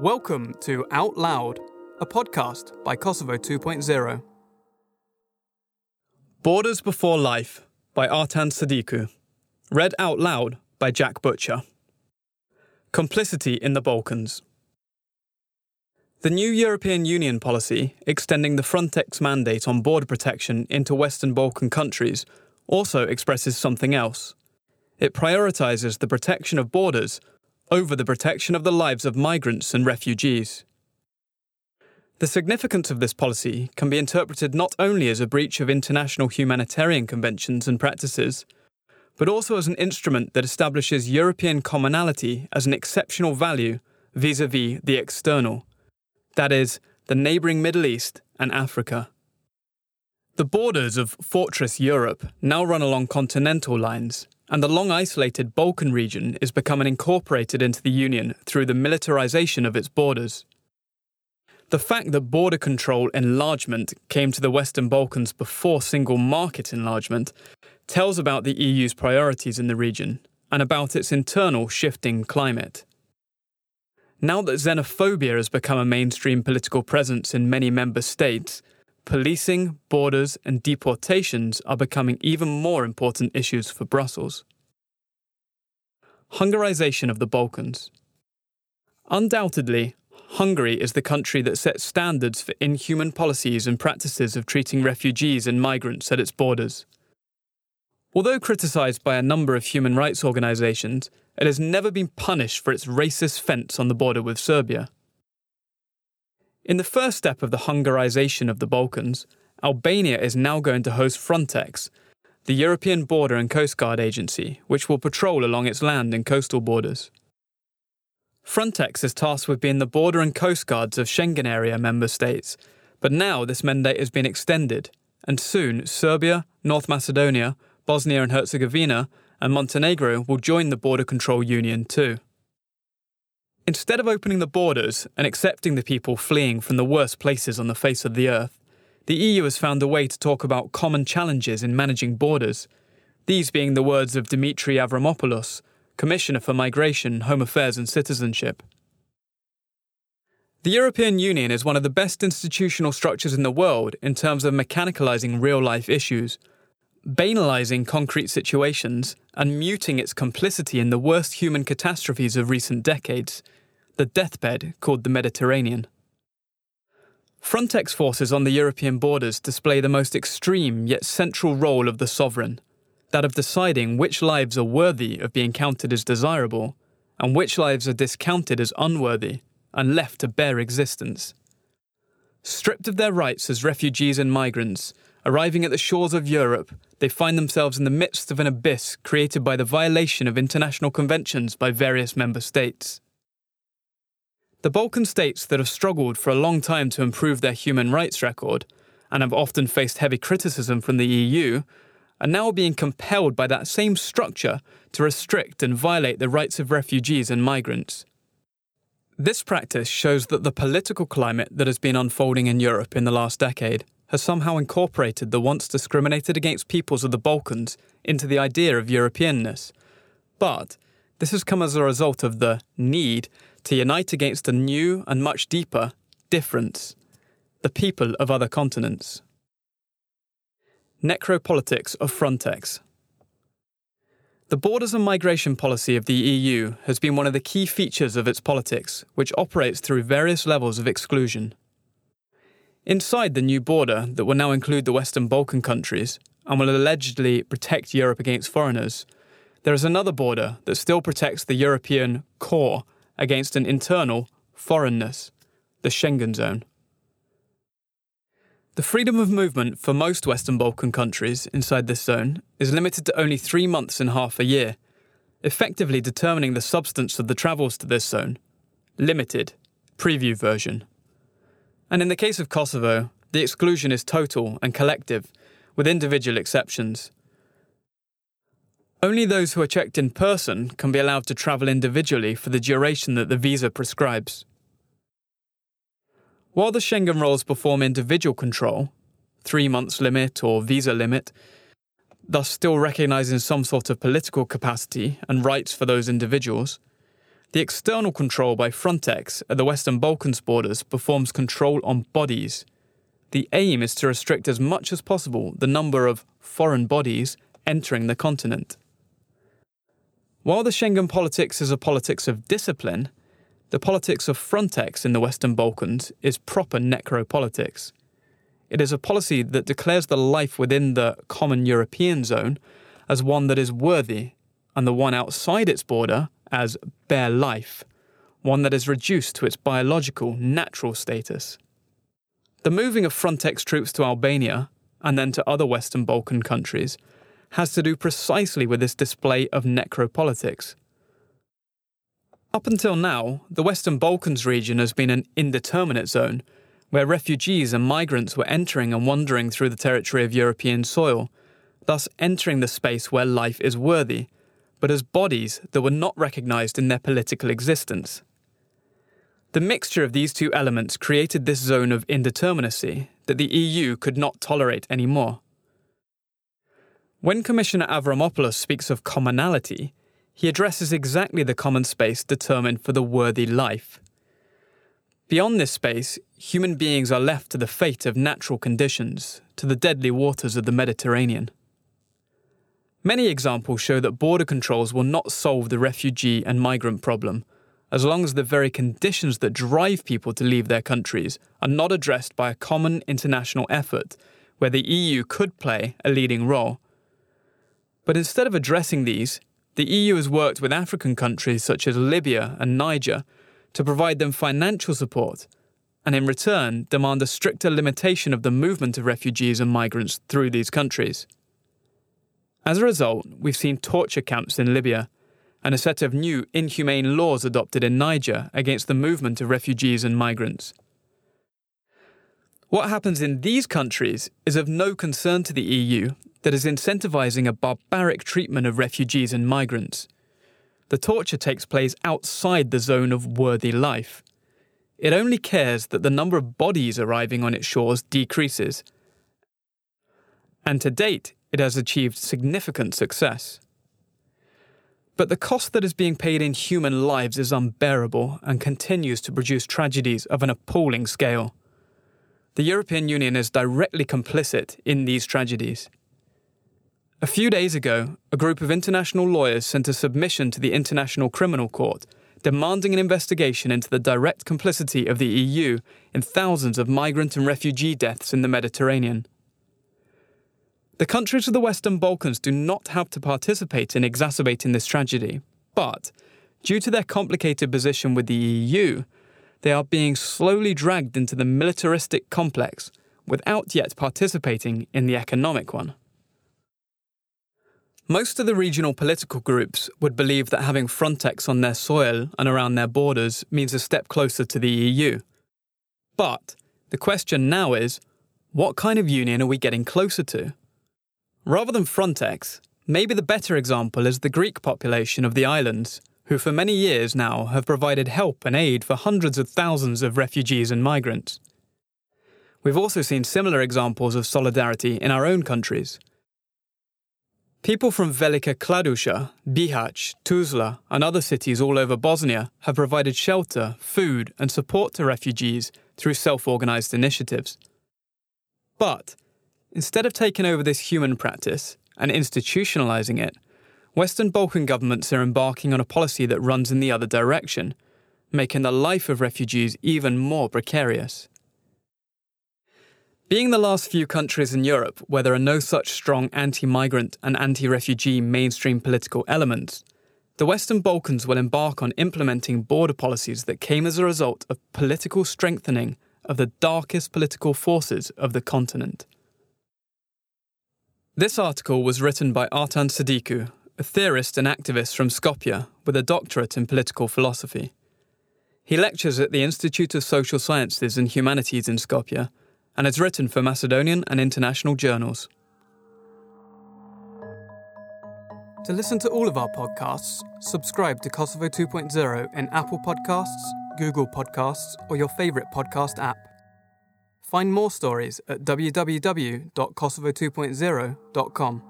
Welcome to Out Loud, a podcast by Kosovo 2.0. Borders Before Life by Artan Sadiku. Read out loud by Jack Butcher. Complicity in the Balkans. The new European Union policy, extending the Frontex mandate on border protection into Western Balkan countries, also expresses something else. It prioritises the protection of borders over the protection of the lives of migrants and refugees. The significance of this policy can be interpreted not only as a breach of international humanitarian conventions and practices, but also as an instrument that establishes European commonality as an exceptional value vis a vis the external, that is, the neighbouring Middle East and Africa. The borders of Fortress Europe now run along continental lines, and the long isolated Balkan region is becoming incorporated into the Union through the militarization of its borders. The fact that border control enlargement came to the Western Balkans before single market enlargement tells about the EU's priorities in the region and about its internal shifting climate. Now that xenophobia has become a mainstream political presence in many member states, policing, borders, and deportations are becoming even more important issues for Brussels. Hungarization of the Balkans. Undoubtedly, Hungary is the country that sets standards for inhuman policies and practices of treating refugees and migrants at its borders. Although criticised by a number of human rights organisations, it has never been punished for its racist fence on the border with Serbia. In the first step of the Hungarization of the Balkans, Albania is now going to host Frontex, the European Border and Coast Guard Agency, which will patrol along its land and coastal borders. Frontex is tasked with being the border and coast guards of Schengen area member states, but now this mandate has been extended, and soon Serbia, North Macedonia, Bosnia and Herzegovina, and Montenegro will join the Border Control Union too. Instead of opening the borders and accepting the people fleeing from the worst places on the face of the earth, the EU has found a way to talk about common challenges in managing borders, these being the words of Dimitri Avramopoulos, Commissioner for Migration, Home Affairs and Citizenship. The European Union is one of the best institutional structures in the world in terms of mechanicalizing real life issues, banalizing concrete situations, and muting its complicity in the worst human catastrophes of recent decades the deathbed called the Mediterranean. Frontex forces on the European borders display the most extreme yet central role of the sovereign, that of deciding which lives are worthy of being counted as desirable and which lives are discounted as unworthy and left to bare existence. Stripped of their rights as refugees and migrants, arriving at the shores of Europe, they find themselves in the midst of an abyss created by the violation of international conventions by various member states. The Balkan states that have struggled for a long time to improve their human rights record and have often faced heavy criticism from the EU are now being compelled by that same structure to restrict and violate the rights of refugees and migrants. This practice shows that the political climate that has been unfolding in Europe in the last decade has somehow incorporated the once discriminated against peoples of the Balkans into the idea of Europeanness. But this has come as a result of the need to unite against a new and much deeper difference the people of other continents. Necropolitics of Frontex. The borders and migration policy of the EU has been one of the key features of its politics, which operates through various levels of exclusion. Inside the new border that will now include the Western Balkan countries and will allegedly protect Europe against foreigners, there is another border that still protects the European core against an internal foreignness, the Schengen zone. The freedom of movement for most Western Balkan countries inside this zone is limited to only three months in half a year, effectively determining the substance of the travels to this zone. Limited, preview version. And in the case of Kosovo, the exclusion is total and collective, with individual exceptions. Only those who are checked in person can be allowed to travel individually for the duration that the visa prescribes. While the Schengen rules perform individual control, three months limit or visa limit, thus still recognising some sort of political capacity and rights for those individuals, the external control by Frontex at the Western Balkans borders performs control on bodies. The aim is to restrict as much as possible the number of foreign bodies entering the continent. While the Schengen politics is a politics of discipline, the politics of Frontex in the Western Balkans is proper necropolitics. It is a policy that declares the life within the common European zone as one that is worthy, and the one outside its border as bare life, one that is reduced to its biological, natural status. The moving of Frontex troops to Albania, and then to other Western Balkan countries, has to do precisely with this display of necropolitics. Up until now, the Western Balkans region has been an indeterminate zone, where refugees and migrants were entering and wandering through the territory of European soil, thus entering the space where life is worthy, but as bodies that were not recognised in their political existence. The mixture of these two elements created this zone of indeterminacy that the EU could not tolerate anymore. When Commissioner Avramopoulos speaks of commonality, he addresses exactly the common space determined for the worthy life. Beyond this space, human beings are left to the fate of natural conditions, to the deadly waters of the Mediterranean. Many examples show that border controls will not solve the refugee and migrant problem, as long as the very conditions that drive people to leave their countries are not addressed by a common international effort where the EU could play a leading role. But instead of addressing these, the EU has worked with African countries such as Libya and Niger to provide them financial support, and in return demand a stricter limitation of the movement of refugees and migrants through these countries. As a result, we've seen torture camps in Libya and a set of new inhumane laws adopted in Niger against the movement of refugees and migrants. What happens in these countries is of no concern to the EU that is incentivizing a barbaric treatment of refugees and migrants. The torture takes place outside the zone of worthy life. It only cares that the number of bodies arriving on its shores decreases. And to date, it has achieved significant success. But the cost that is being paid in human lives is unbearable and continues to produce tragedies of an appalling scale. The European Union is directly complicit in these tragedies. A few days ago, a group of international lawyers sent a submission to the International Criminal Court demanding an investigation into the direct complicity of the EU in thousands of migrant and refugee deaths in the Mediterranean. The countries of the Western Balkans do not have to participate in exacerbating this tragedy, but due to their complicated position with the EU, they are being slowly dragged into the militaristic complex without yet participating in the economic one. Most of the regional political groups would believe that having Frontex on their soil and around their borders means a step closer to the EU. But the question now is what kind of union are we getting closer to? Rather than Frontex, maybe the better example is the Greek population of the islands, who for many years now have provided help and aid for hundreds of thousands of refugees and migrants. We've also seen similar examples of solidarity in our own countries. People from Velika Kladuša, Bihać, Tuzla, and other cities all over Bosnia have provided shelter, food, and support to refugees through self organised initiatives. But Instead of taking over this human practice and institutionalizing it, Western Balkan governments are embarking on a policy that runs in the other direction, making the life of refugees even more precarious. Being the last few countries in Europe where there are no such strong anti migrant and anti refugee mainstream political elements, the Western Balkans will embark on implementing border policies that came as a result of political strengthening of the darkest political forces of the continent. This article was written by Artan Sadiku, a theorist and activist from Skopje with a doctorate in political philosophy. He lectures at the Institute of Social Sciences and Humanities in Skopje and has written for Macedonian and international journals. To listen to all of our podcasts, subscribe to Kosovo 2.0 in Apple Podcasts, Google Podcasts, or your favourite podcast app. Find more stories at www.kosovo2.0.com.